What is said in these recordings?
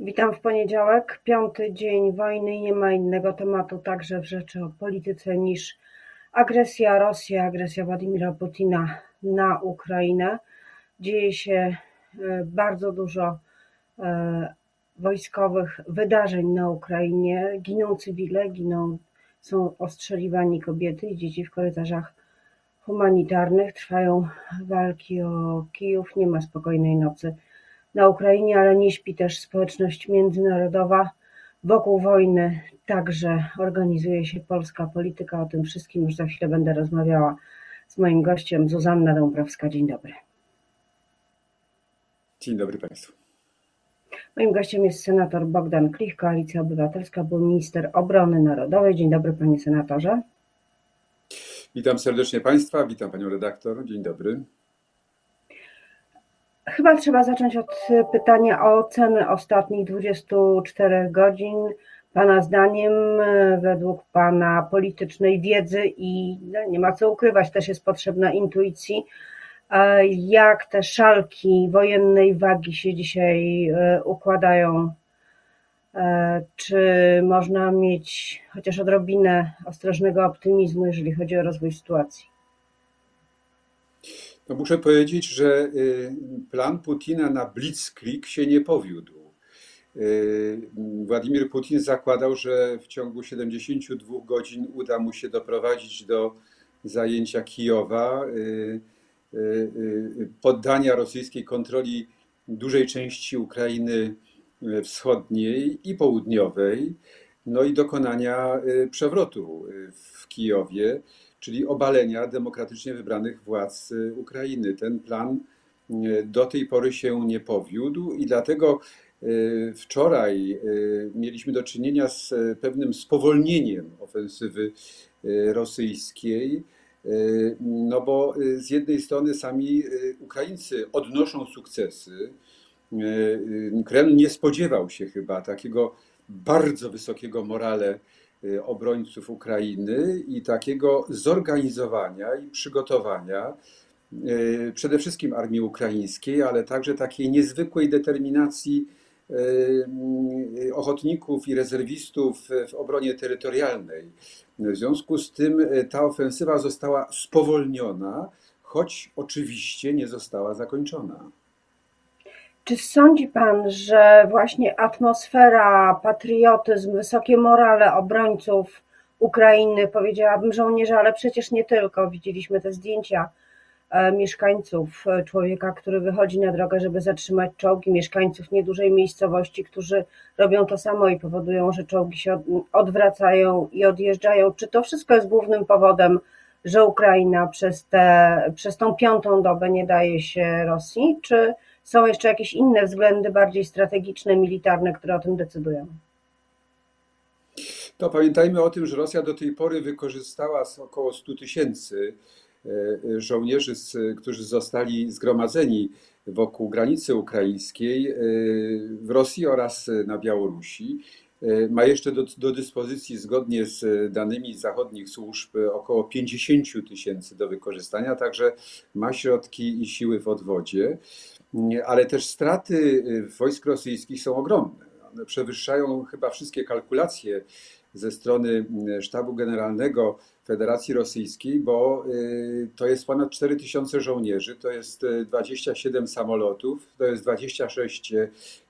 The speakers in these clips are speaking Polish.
Witam w poniedziałek, piąty dzień wojny nie ma innego tematu także w rzeczy o polityce niż agresja Rosji, agresja Władimira Putina na Ukrainę. Dzieje się e, bardzo dużo e, wojskowych wydarzeń na Ukrainie. Giną cywile, giną, są ostrzeliwani kobiety i dzieci w korytarzach humanitarnych. Trwają walki o Kijów, nie ma spokojnej nocy na Ukrainie, ale nie śpi też społeczność międzynarodowa. Wokół wojny także organizuje się polska polityka. O tym wszystkim już za chwilę będę rozmawiała z moim gościem, Zuzanna Dąbrowska. Dzień dobry. Dzień dobry Państwu. Moim gościem jest senator Bogdan Klich, Koalicja Obywatelska, był minister obrony narodowej. Dzień dobry panie senatorze. Witam serdecznie Państwa, witam Panią redaktor. Dzień dobry. Chyba trzeba zacząć od pytania o cenę ostatnich 24 godzin. Pana zdaniem, według Pana politycznej wiedzy i no, nie ma co ukrywać, też jest potrzebna intuicji, e, jak te szalki wojennej wagi się dzisiaj e, układają? E, czy można mieć chociaż odrobinę ostrożnego optymizmu, jeżeli chodzi o rozwój sytuacji? No muszę powiedzieć, że y, plan Putina na blitzkrieg się nie powiódł. Y, Władimir Putin zakładał, że w ciągu 72 godzin uda mu się doprowadzić do zajęcia Kijowa, y, poddania rosyjskiej kontroli dużej części Ukrainy wschodniej i południowej, no i dokonania przewrotu w Kijowie czyli obalenia demokratycznie wybranych władz y, Ukrainy. Ten plan y, do tej pory się nie powiódł i dlatego y, wczoraj mieliśmy do czynienia z pewnym spowolnieniem ofensywy rosyjskiej. No bo z jednej strony sami Ukraińcy odnoszą sukcesy. Kreml nie spodziewał się chyba takiego bardzo wysokiego morale obrońców Ukrainy i takiego zorganizowania i przygotowania y, przede wszystkim armii ukraińskiej, ale także takiej niezwykłej determinacji y, ochotników i rezerwistów w obronie terytorialnej. W związku z tym ta ofensywa została spowolniona, choć oczywiście nie została zakończona. Czy sądzi Pan, że właśnie atmosfera, patriotyzm, wysokie morale obrońców Ukrainy, powiedziałabym żołnierzy, ale przecież nie tylko, widzieliśmy te zdjęcia e, mieszkańców, e, człowieka, który wychodzi na drogę, żeby zatrzymać czołgi, mieszkańców niedużej miejscowości, którzy robią to samo i powodują, że czołgi się odwracają i odjeżdżają. Czy to wszystko jest głównym powodem, że Ukraina przez, te, przez tą piątą dobę nie daje się Rosji, czy są jeszcze jakieś inne względy bardziej strategiczne, militarne, które o tym decydują? To pamiętajmy o tym, że Rosja do tej pory wykorzystała około 100 tysięcy e, żołnierzy, którzy zostali zgromadzeni wokół granicy ukraińskiej e, w Rosji oraz na Białorusi. E, ma jeszcze do, do, dyspozycji, zgodnie z danymi zachodnich służb, około 50 tysięcy do wykorzystania, także ma środki i siły w odwodzie ale też straty y, wojsk rosyjskich są ogromne. One przewyższają chyba wszystkie kalkulacje ze strony y, Sztabu Generalnego Federacji Rosyjskiej, bo y, to jest ponad 4000 żołnierzy, to jest 27 samolotów, to jest 26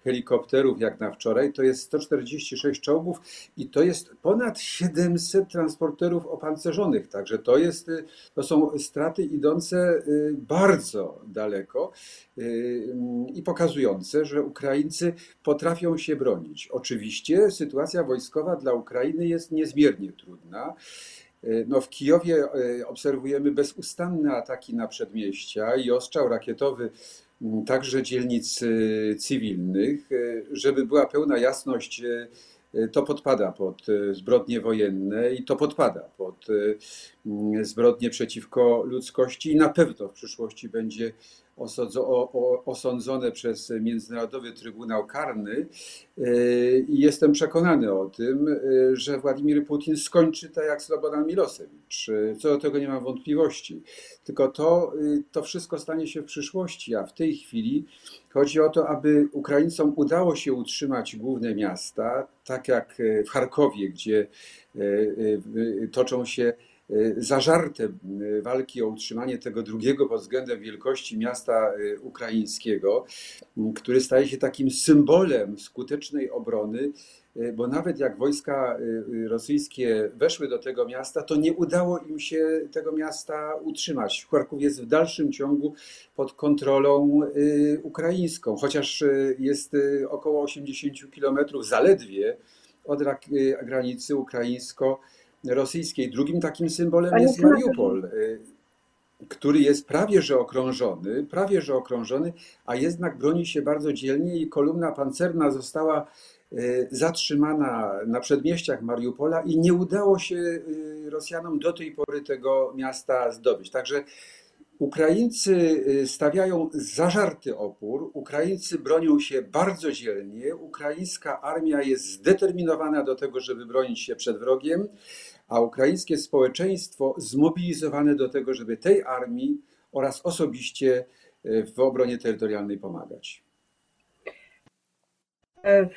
helikopterów jak na wczoraj, to jest 146 czołgów i to jest ponad 700 transporterów opancerzonych. Także to, jest, to są straty idące bardzo daleko i pokazujące, że Ukraińcy potrafią się bronić. Oczywiście sytuacja wojskowa dla Ukrainy jest niezmiernie trudna. No w Kijowie e, obserwujemy bezustanne ataki na przedmieścia i ostrzał rakietowy także dzielnic e, cywilnych. E, żeby była pełna jasność, to podpada pod zbrodnie wojenne i to podpada pod zbrodnie przeciwko ludzkości i na pewno w przyszłości będzie osądzone przez Międzynarodowy Trybunał Karny. I jestem przekonany o tym, że Władimir Putin skończy tak jak Slobodan Milosewicz. Co do tego nie mam wątpliwości. Tylko to, to wszystko stanie się w przyszłości, a w tej chwili chodzi o to, aby Ukraińcom udało się utrzymać główne miasta, tak jak w Charkowie, gdzie toczą się Y, zażarte y, walki o utrzymanie tego drugiego pod względem wielkości miasta y, ukraińskiego, który staje się takim symbolem skutecznej obrony, bo nawet jak wojska rosyjskie weszły do tego miasta, to nie udało im się tego miasta utrzymać. Charków jest w dalszym ciągu pod kontrolą ukraińską, chociaż jest około 80 kilometrów zaledwie od granicy ukraińsko rosyjskiej. Drugim takim symbolem Panie jest Mariupol, y, który jest prawie że okrążony, prawie że okrążony, a jednak broni się bardzo dzielnie i kolumna pancerna została y, zatrzymana na przedmieściach Mariupola i nie udało się y, Rosjanom do tej pory tego miasta zdobyć. Także Ukraińcy stawiają zażarty opór, Ukraińcy bronią się bardzo dzielnie, ukraińska armia jest zdeterminowana do tego, żeby bronić się przed wrogiem, a ukraińskie społeczeństwo zmobilizowane do tego, żeby tej armii oraz osobiście y, w obronie terytorialnej pomagać. W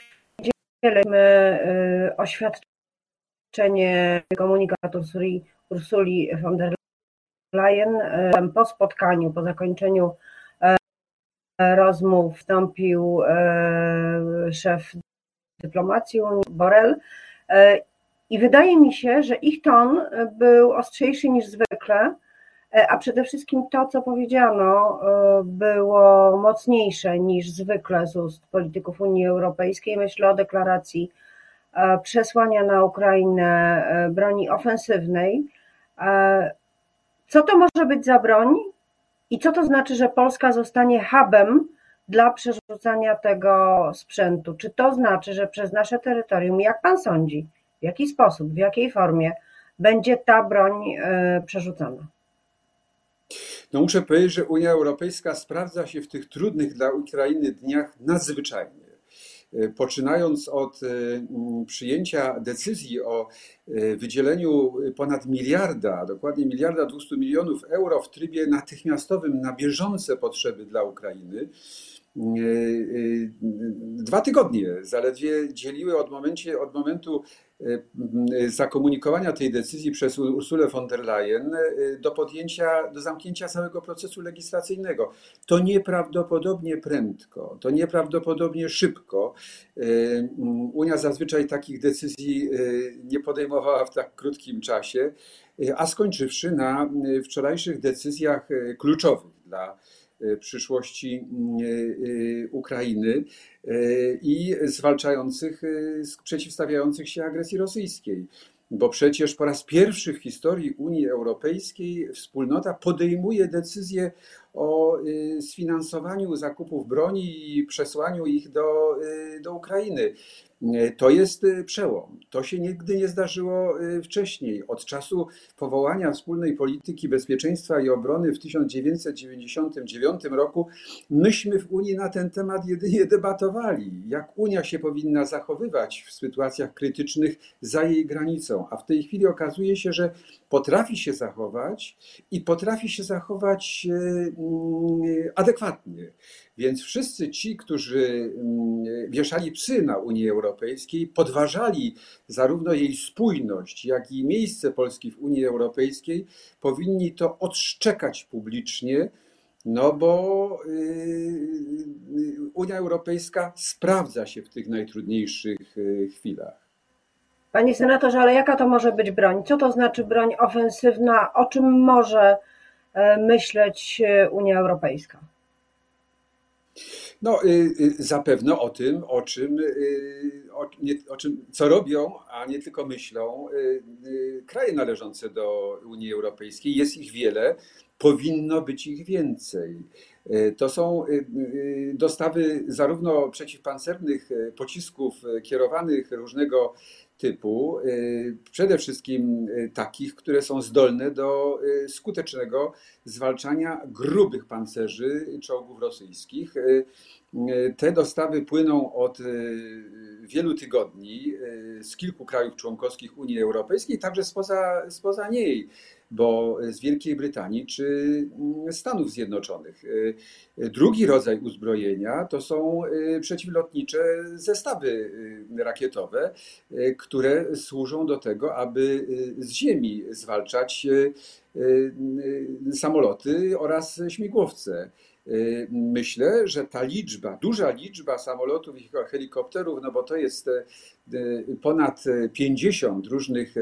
niedzielę y, oświadczenie komunikatu Ursuli von der Leyen po spotkaniu, po zakończeniu e, rozmów wstąpił e, szef dyplomacji Borrell e, i wydaje mi się, że ich ton był ostrzejszy niż zwykle, a przede wszystkim to, co powiedziano, było mocniejsze niż zwykle z ust polityków Unii Europejskiej. Myślę o deklaracji przesłania na Ukrainę broni ofensywnej, co to może być za broń i co to znaczy, że Polska zostanie hubem dla przerzucania tego sprzętu? Czy to znaczy, że przez nasze terytorium, jak pan sądzi, w jaki sposób, w jakiej formie będzie ta broń e, przerzucana? No muszę powiedzieć, że Unia Europejska sprawdza się w tych trudnych dla Ukrainy dniach nadzwyczajnie. E, poczynając od e, przyjęcia decyzji o wydzieleniu ponad miliarda, dokładnie miliarda 200 milionów euro w trybie natychmiastowym na bieżące potrzeby dla Ukrainy, dwa tygodnie zaledwie dzieliły od, momencie, od momentu zakomunikowania tej decyzji przez Ursulę von der Leyen e, do podjęcia, do zamknięcia całego procesu legislacyjnego. To nieprawdopodobnie prędko, to nieprawdopodobnie szybko. E, Unia zazwyczaj takich decyzji nie podejmowała w tak krótkim czasie, a skończywszy na wczorajszych decyzjach kluczowych dla przyszłości e, e, Ukrainy i zwalczających, przeciwstawiających się agresji rosyjskiej. Bo przecież po raz pierwszy w historii Unii Europejskiej wspólnota podejmuje decyzję o sfinansowaniu zakupów broni i przesłaniu ich do, do Ukrainy. To jest y, przełom. To się nigdy nie zdarzyło y, wcześniej. Od czasu powołania wspólnej polityki bezpieczeństwa i obrony w 1999 roku myśmy w Unii na ten temat jedynie debatowali, jak Unia się powinna zachowywać w sytuacjach krytycznych za jej granicą. A w tej chwili okazuje się, że potrafi się zachować i potrafi się zachować mm, adekwatnie. Więc wszyscy ci, którzy mm, wieszali psy na Unii Europejskiej, podważali zarówno jej spójność, jak i miejsce Polski w Unii Europejskiej, powinni to odszczekać publicznie, no bo y, y, Unia Europejska sprawdza się w tych najtrudniejszych y, chwilach. Panie senatorze, ale jaka to może być broń? Co to znaczy broń ofensywna? O czym może myśleć e, Unia Europejska? No, y, y, zapewne o tym, o czym, y, o, nie, o czym, co robią, a nie tylko myślą, kraje należące do Unii Europejskiej. Jest ich wiele, powinno być ich więcej. To są dostawy zarówno przeciwpancernych pocisków kierowanych różnego typu, y, przede wszystkim y, takich, które są zdolne do y, skutecznego zwalczania grubych pancerzy czołgów rosyjskich. Te dostawy płyną od wielu tygodni z kilku krajów członkowskich Unii Europejskiej, także spoza, spoza niej bo z Wielkiej Brytanii czy mm, Stanów Zjednoczonych. Drugi rodzaj uzbrojenia to są przeciwlotnicze zestawy rakietowe, które służą do tego, aby z ziemi zwalczać samoloty oraz śmigłowce. Myślę, że ta liczba, duża liczba samolotów i helikopterów, no bo to jest ponad 50 różnych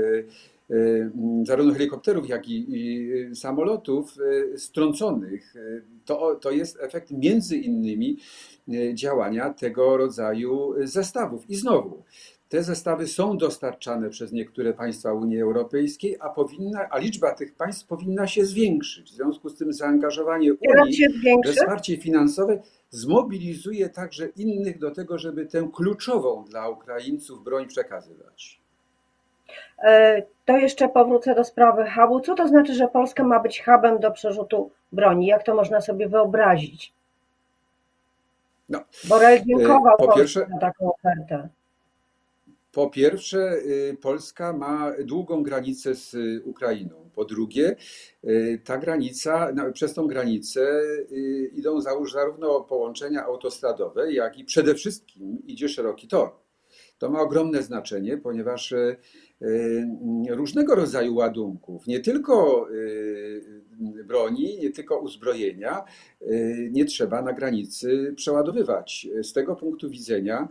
Y, zarówno helikopterów, jak i, samolotów y, strąconych. Y, to, to jest efekt między innymi działania tego rodzaju zestawów. I znowu, te zestawy są dostarczane przez niektóre państwa Unii Europejskiej, a, powinna, a liczba tych państw powinna się zwiększyć. W związku z tym zaangażowanie Unii we wsparcie finansowe zmobilizuje także innych do tego, żeby tę kluczową dla Ukraińców broń przekazywać. E, to jeszcze powrócę do sprawy hubu. Co to znaczy, że Polska ma być hubem do przerzutu broni? Jak to można sobie wyobrazić? No, Borel dziękował po pierwsze, za taką ofertę. Po pierwsze, y, Polska ma długą granicę z Ukrainą. Po drugie, y, ta granica, przez tą granicę y, idą zarówno połączenia autostradowe, jak i przede wszystkim idzie szeroki tor. To ma ogromne znaczenie, ponieważ Y, różnego rodzaju ładunków, nie tylko y, broni, nie tylko uzbrojenia, y, nie trzeba na granicy przeładowywać. Z tego punktu widzenia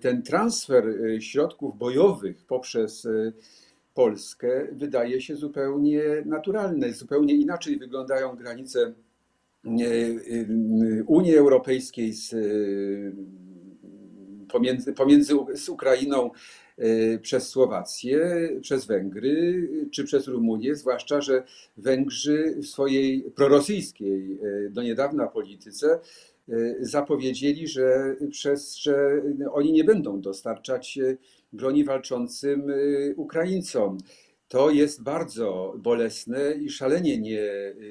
ten transfer środków bojowych poprzez Polskę wydaje się zupełnie naturalny. Zupełnie inaczej wyglądają granice Unii Europejskiej z, pomiędzy, pomiędzy z Ukrainą przez Słowację, przez Węgry czy przez Rumunię, zwłaszcza, że Węgrzy w swojej prorosyjskiej do niedawna polityce zapowiedzieli, że, przez, że oni nie będą dostarczać broni walczącym Ukraińcom. To jest bardzo bolesne i szalenie nie,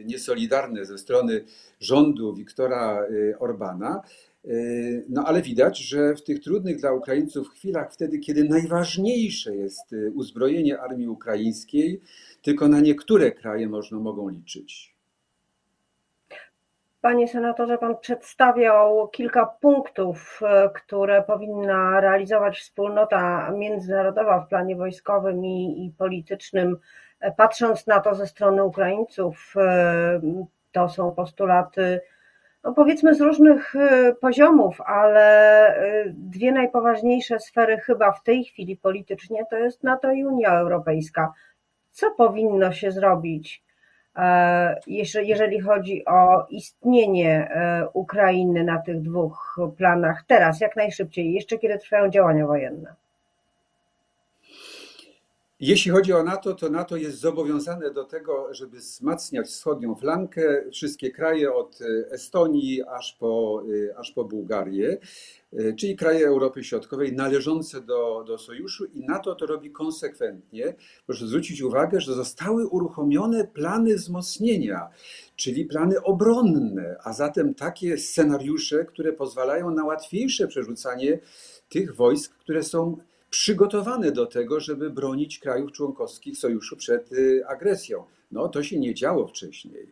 niesolidarne ze strony rządu Wiktora Orbana. No ale widać, że w tych trudnych dla Ukraińców chwilach, wtedy kiedy najważniejsze jest y, uzbrojenie armii ukraińskiej, tylko na niektóre kraje można mogą liczyć. Panie senatorze, pan przedstawiał kilka punktów, y, które powinna realizować wspólnota międzynarodowa w planie wojskowym i, i politycznym. Patrząc na to ze strony Ukraińców, y, to są postulaty no powiedzmy z różnych poziomów, ale dwie najpoważniejsze sfery chyba w tej chwili politycznie to jest NATO i Unia Europejska. Co powinno się zrobić, e, jeżeli chodzi o istnienie e, Ukrainy na tych dwóch planach teraz, jak najszybciej, jeszcze kiedy trwają działania wojenne? Jeśli chodzi o NATO, to NATO jest zobowiązane do tego, żeby wzmacniać wschodnią flankę, wszystkie kraje od Estonii aż po, aż po Bułgarię, czyli kraje Europy Środkowej należące do, do sojuszu i NATO to robi konsekwentnie. Proszę zwrócić uwagę, że zostały uruchomione plany wzmocnienia, czyli plany obronne, a zatem takie scenariusze, które pozwalają na łatwiejsze przerzucanie tych wojsk, które są przygotowane do tego, żeby bronić krajów członkowskich sojuszu przed y, agresją. No to się nie działo wcześniej.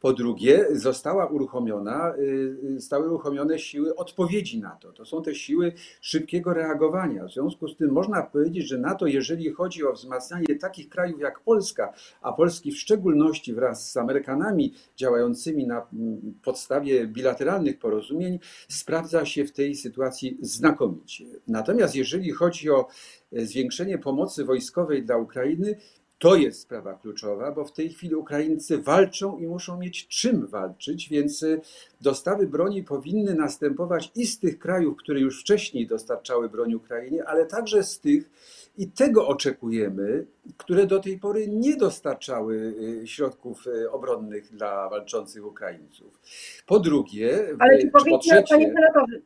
Po drugie, została uruchomiona, y, zostały uruchomione siły odpowiedzi na to. To są te siły szybkiego reagowania. W związku z tym można powiedzieć, że NATO, jeżeli chodzi o wzmacnianie takich krajów jak Polska, a Polski w szczególności wraz z Amerykanami działającymi na mm, podstawie bilateralnych porozumień, sprawdza się w tej sytuacji znakomicie. Natomiast jeżeli chodzi o e, zwiększenie pomocy wojskowej dla Ukrainy, To jest sprawa kluczowa, bo w tej chwili Ukraińcy walczą i muszą mieć czym walczyć, więc y, dostawy broni powinny następować i z tych krajów, które już wcześniej dostarczały broń Ukrainie, ale także z tych, i tego oczekujemy, które do tej pory nie dostarczały y, środków y, obronnych dla walczących Ukraińców. Po drugie, Ale czy, czy po trzecie, panie senatorze,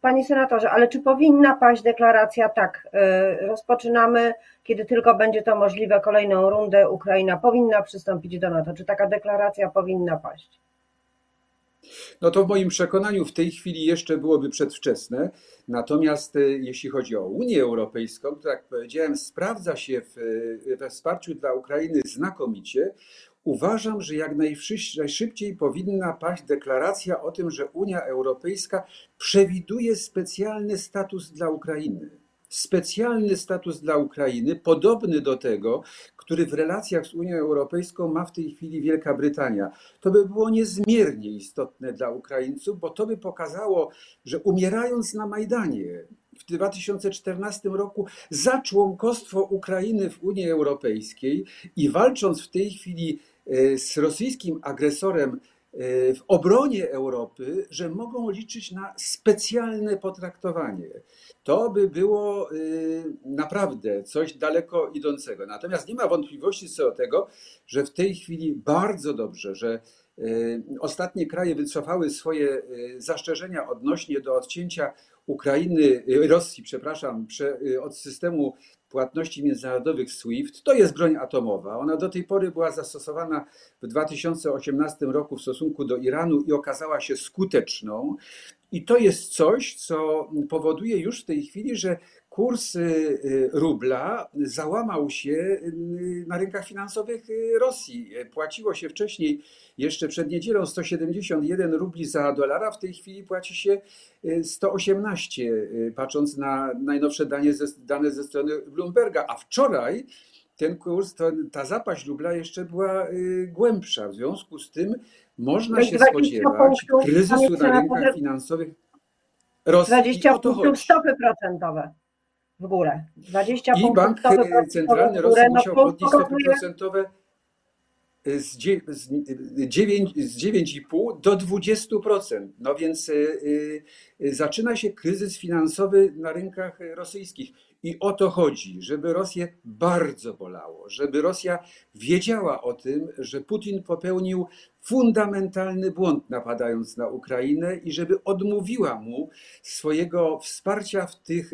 panie senatorze, ale czy powinna paść deklaracja tak, y, rozpoczynamy, kiedy tylko będzie to możliwe, kolejną rundę, Ukraina powinna przystąpić do NATO. Czy taka deklaracja powinna paść? No to w moim przekonaniu w tej chwili jeszcze byłoby przedwczesne. Natomiast e, jeśli chodzi o Unię Europejską, to jak powiedziałem, sprawdza się w, e, we wsparciu dla Ukrainy znakomicie. Uważam, że jak najszy- najszybciej powinna paść deklaracja o tym, że Unia Europejska przewiduje specjalny status dla Ukrainy. Specjalny status dla Ukrainy, podobny do tego, który w relacjach z Unią Europejską ma w tej chwili Wielka Brytania. To by było niezmiernie istotne dla Ukraińców, bo to by pokazało, że umierając na Majdanie w 2014 roku za członkostwo Ukrainy w Unii Europejskiej i walcząc w tej chwili z rosyjskim agresorem e, w obronie Europy, że mogą liczyć na specjalne potraktowanie. To by było y, naprawdę coś daleko idącego. Natomiast nie ma wątpliwości co do tego, że w tej chwili bardzo dobrze, że y, ostatnie kraje wycofały swoje y, zastrzeżenia odnośnie do odcięcia Ukrainy, Rosji, przepraszam, od systemu płatności międzynarodowych SWIFT. To jest broń atomowa. Ona do tej pory była zastosowana w 2018 roku w stosunku do Iranu i okazała się skuteczną. I to jest coś, co powoduje już w tej chwili, że kurs y, y, rubla załamał się y, na rynkach finansowych Rosji. Płaciło się wcześniej, jeszcze przed niedzielą, 171 rubli za dolara, w tej chwili płaci się 118, patrząc na najnowsze dane ze, dane ze strony Bloomberga. A wczoraj ten kurs, to, ta zapaść rubla jeszcze była głębsza. W związku z tym można się spodziewać kryzysu na rynkach finansowych Rosji. 20 punktów stopy procentowe w górę. 20 I bank centralny Rosji no musiał podnieść stopy procentowe z 9,5 do 20%. No więc zaczyna się kryzys finansowy na rynkach rosyjskich. I o to chodzi, żeby Rosję bardzo bolało, żeby Rosja wiedziała o tym, że Putin popełnił fundamentalny błąd napadając na Ukrainę i żeby odmówiła mu swojego wsparcia w tych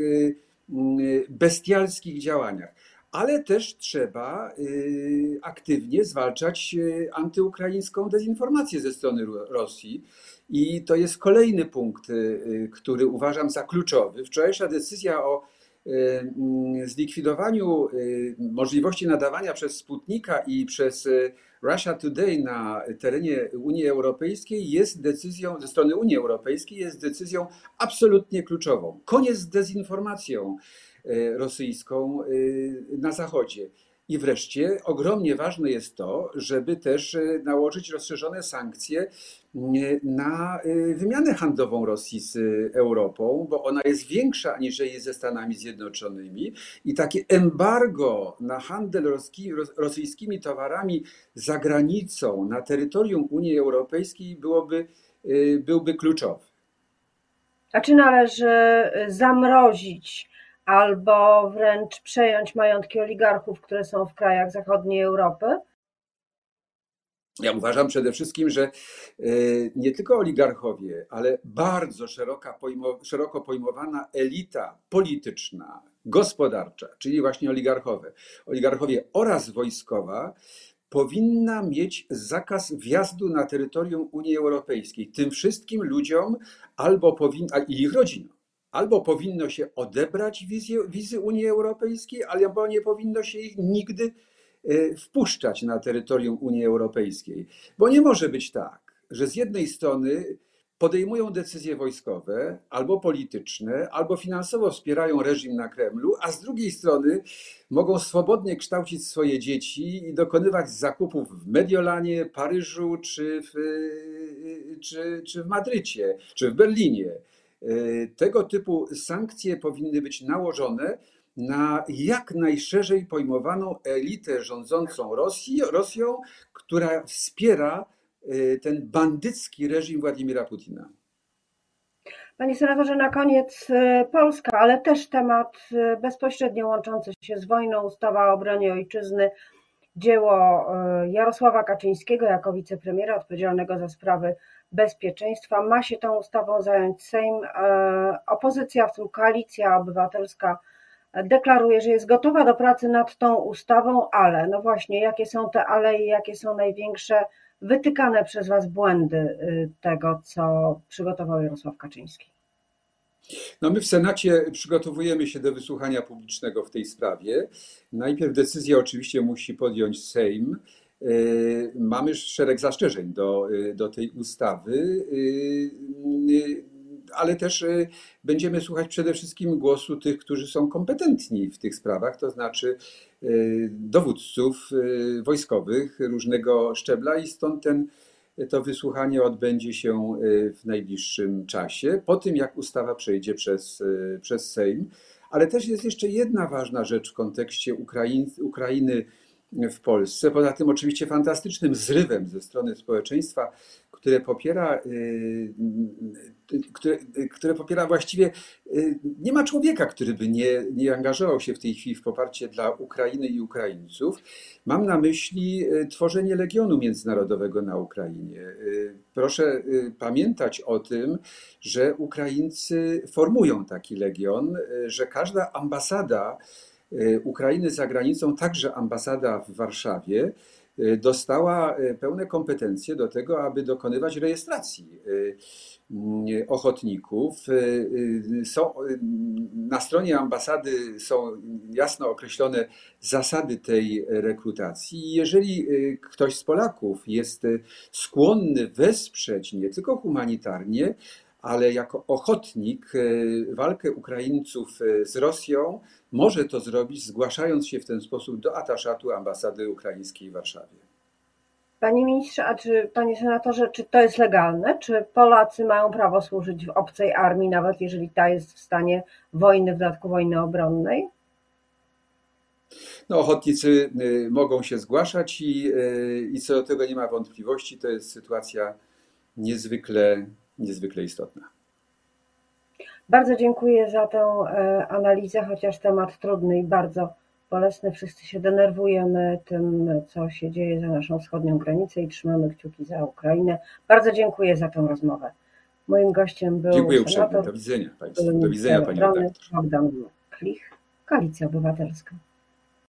bestialskich działaniach ale też trzeba y, aktywnie zwalczać y, antyukraińską dezinformację ze strony Rosji. I to jest kolejny punkt, y, który uważam za kluczowy. Wczorajsza decyzja o mm, zlikwidowaniu możliwości nadawania przez Sputnika i przez Russia Today na terenie Unii Europejskiej jest decyzją, ze strony Unii Europejskiej jest decyzją absolutnie kluczową. Koniec z dezinformacją rosyjską na Zachodzie. I wreszcie ogromnie ważne jest to, żeby też e, nałożyć rozszerzone sankcje na wymianę handlową Rosji z Europą, bo ona jest większa aniżeli ze Stanami Zjednoczonymi. I takie embargo na handel rosyjskimi towarami za granicą, na terytorium Unii Europejskiej byłoby, byłby kluczowy. A czy należy zamrozić albo wręcz przejąć majątki oligarchów, które są w krajach zachodniej Europy? Ja uważam przede wszystkim, że e, nie tylko oligarchowie, ale bardzo szeroka, szeroko pojmowana elita polityczna, gospodarcza, czyli właśnie oligarchowie, oligarchowie oraz wojskowa, powinna mieć zakaz wjazdu na terytorium Unii Europejskiej. Tym wszystkim ludziom albo powinna, i ich rodzinom albo powinno się odebrać wizy, wizy Unii Europejskiej, albo nie powinno się ich nigdy e, wpuszczać na terytorium Unii Europejskiej. Bo nie może być tak, że z jednej strony podejmują decyzje wojskowe albo polityczne, albo finansowo wspierają reżim na Kremlu, a z drugiej strony mogą swobodnie kształcić swoje dzieci i dokonywać zakupów w Mediolanie, Paryżu czy w, czy, czy w Madrycie, czy w Berlinie. Tego typu sankcje powinny być nałożone na jak najszerzej pojmowaną elitę rządzącą Rosji, Rosją, która wspiera ten bandycki reżim Władimira Putina. Panie senatorze, na koniec Polska, ale też temat bezpośrednio łączący się z wojną, ustawa o obronie ojczyzny dzieło e, Jarosława Kaczyńskiego jako wicepremiera odpowiedzialnego za sprawy bezpieczeństwa. Ma się tą ustawą zająć Sejm. E, opozycja, w tym koalicja obywatelska, deklaruje, że jest gotowa do pracy nad tą ustawą, ale no właśnie, jakie są te ale i jakie są największe wytykane przez Was błędy y, tego, co przygotował Jarosław Kaczyński? No my w Senacie przygotowujemy się do wysłuchania publicznego w tej sprawie. Najpierw decyzję oczywiście musi podjąć Sejm. E, mamy szereg zastrzeżeń do, e, do tej ustawy, e, ale też będziemy słuchać przede wszystkim głosu tych, którzy są kompetentni w tych sprawach, to znaczy dowódców wojskowych różnego szczebla i stąd ten to wysłuchanie odbędzie się y, w najbliższym czasie, po tym jak ustawa przejdzie przez, y, przez Sejm. Ale też jest jeszcze jedna ważna rzecz w kontekście Ukrainy, Ukrainy w Polsce. Poza tym oczywiście fantastycznym zrywem ze strony społeczeństwa, które popiera, y, które, które popiera właściwie, y, nie ma człowieka, który by nie, nie angażował się w tej chwili w poparcie dla Ukrainy i Ukraińców. Mam na myśli y, tworzenie Legionu Międzynarodowego na Ukrainie. Proszę pamiętać o tym, że Ukraińcy formują taki legion, że każda ambasada, Ukrainy za granicą, także ambasada w Warszawie, y, dostała y, pełne kompetencje do tego, aby dokonywać rejestracji ochotników. Są, na stronie ambasady są jasno określone zasady tej rekrutacji. Jeżeli ktoś z Polaków jest skłonny wesprzeć nie tylko humanitarnie, ale jako ochotnik walkę Ukraińców z Rosją, może to zrobić, zgłaszając się w ten sposób do ataszatu ambasady ukraińskiej w Warszawie. Panie ministrze, a czy panie senatorze, czy to jest legalne? Czy Polacy mają prawo służyć w obcej armii, nawet jeżeli ta jest w stanie wojny, w dodatku wojny obronnej? No, ochotnicy y, mogą się zgłaszać i, y, i co do tego nie ma wątpliwości. To jest sytuacja niezwykle, niezwykle istotna. Bardzo dziękuję za tę e, analizę, chociaż temat trudny i bardzo bolesny. Wszyscy się denerwujemy tym, co się dzieje za naszą wschodnią granicę i trzymamy kciuki za Ukrainę. Bardzo dziękuję za tę rozmowę. Moim gościem był Dziękuję uprzejmie. Do widzenia Państwu. Do widzenia Pani. Bogdan Klich, Koalicja Obywatelska.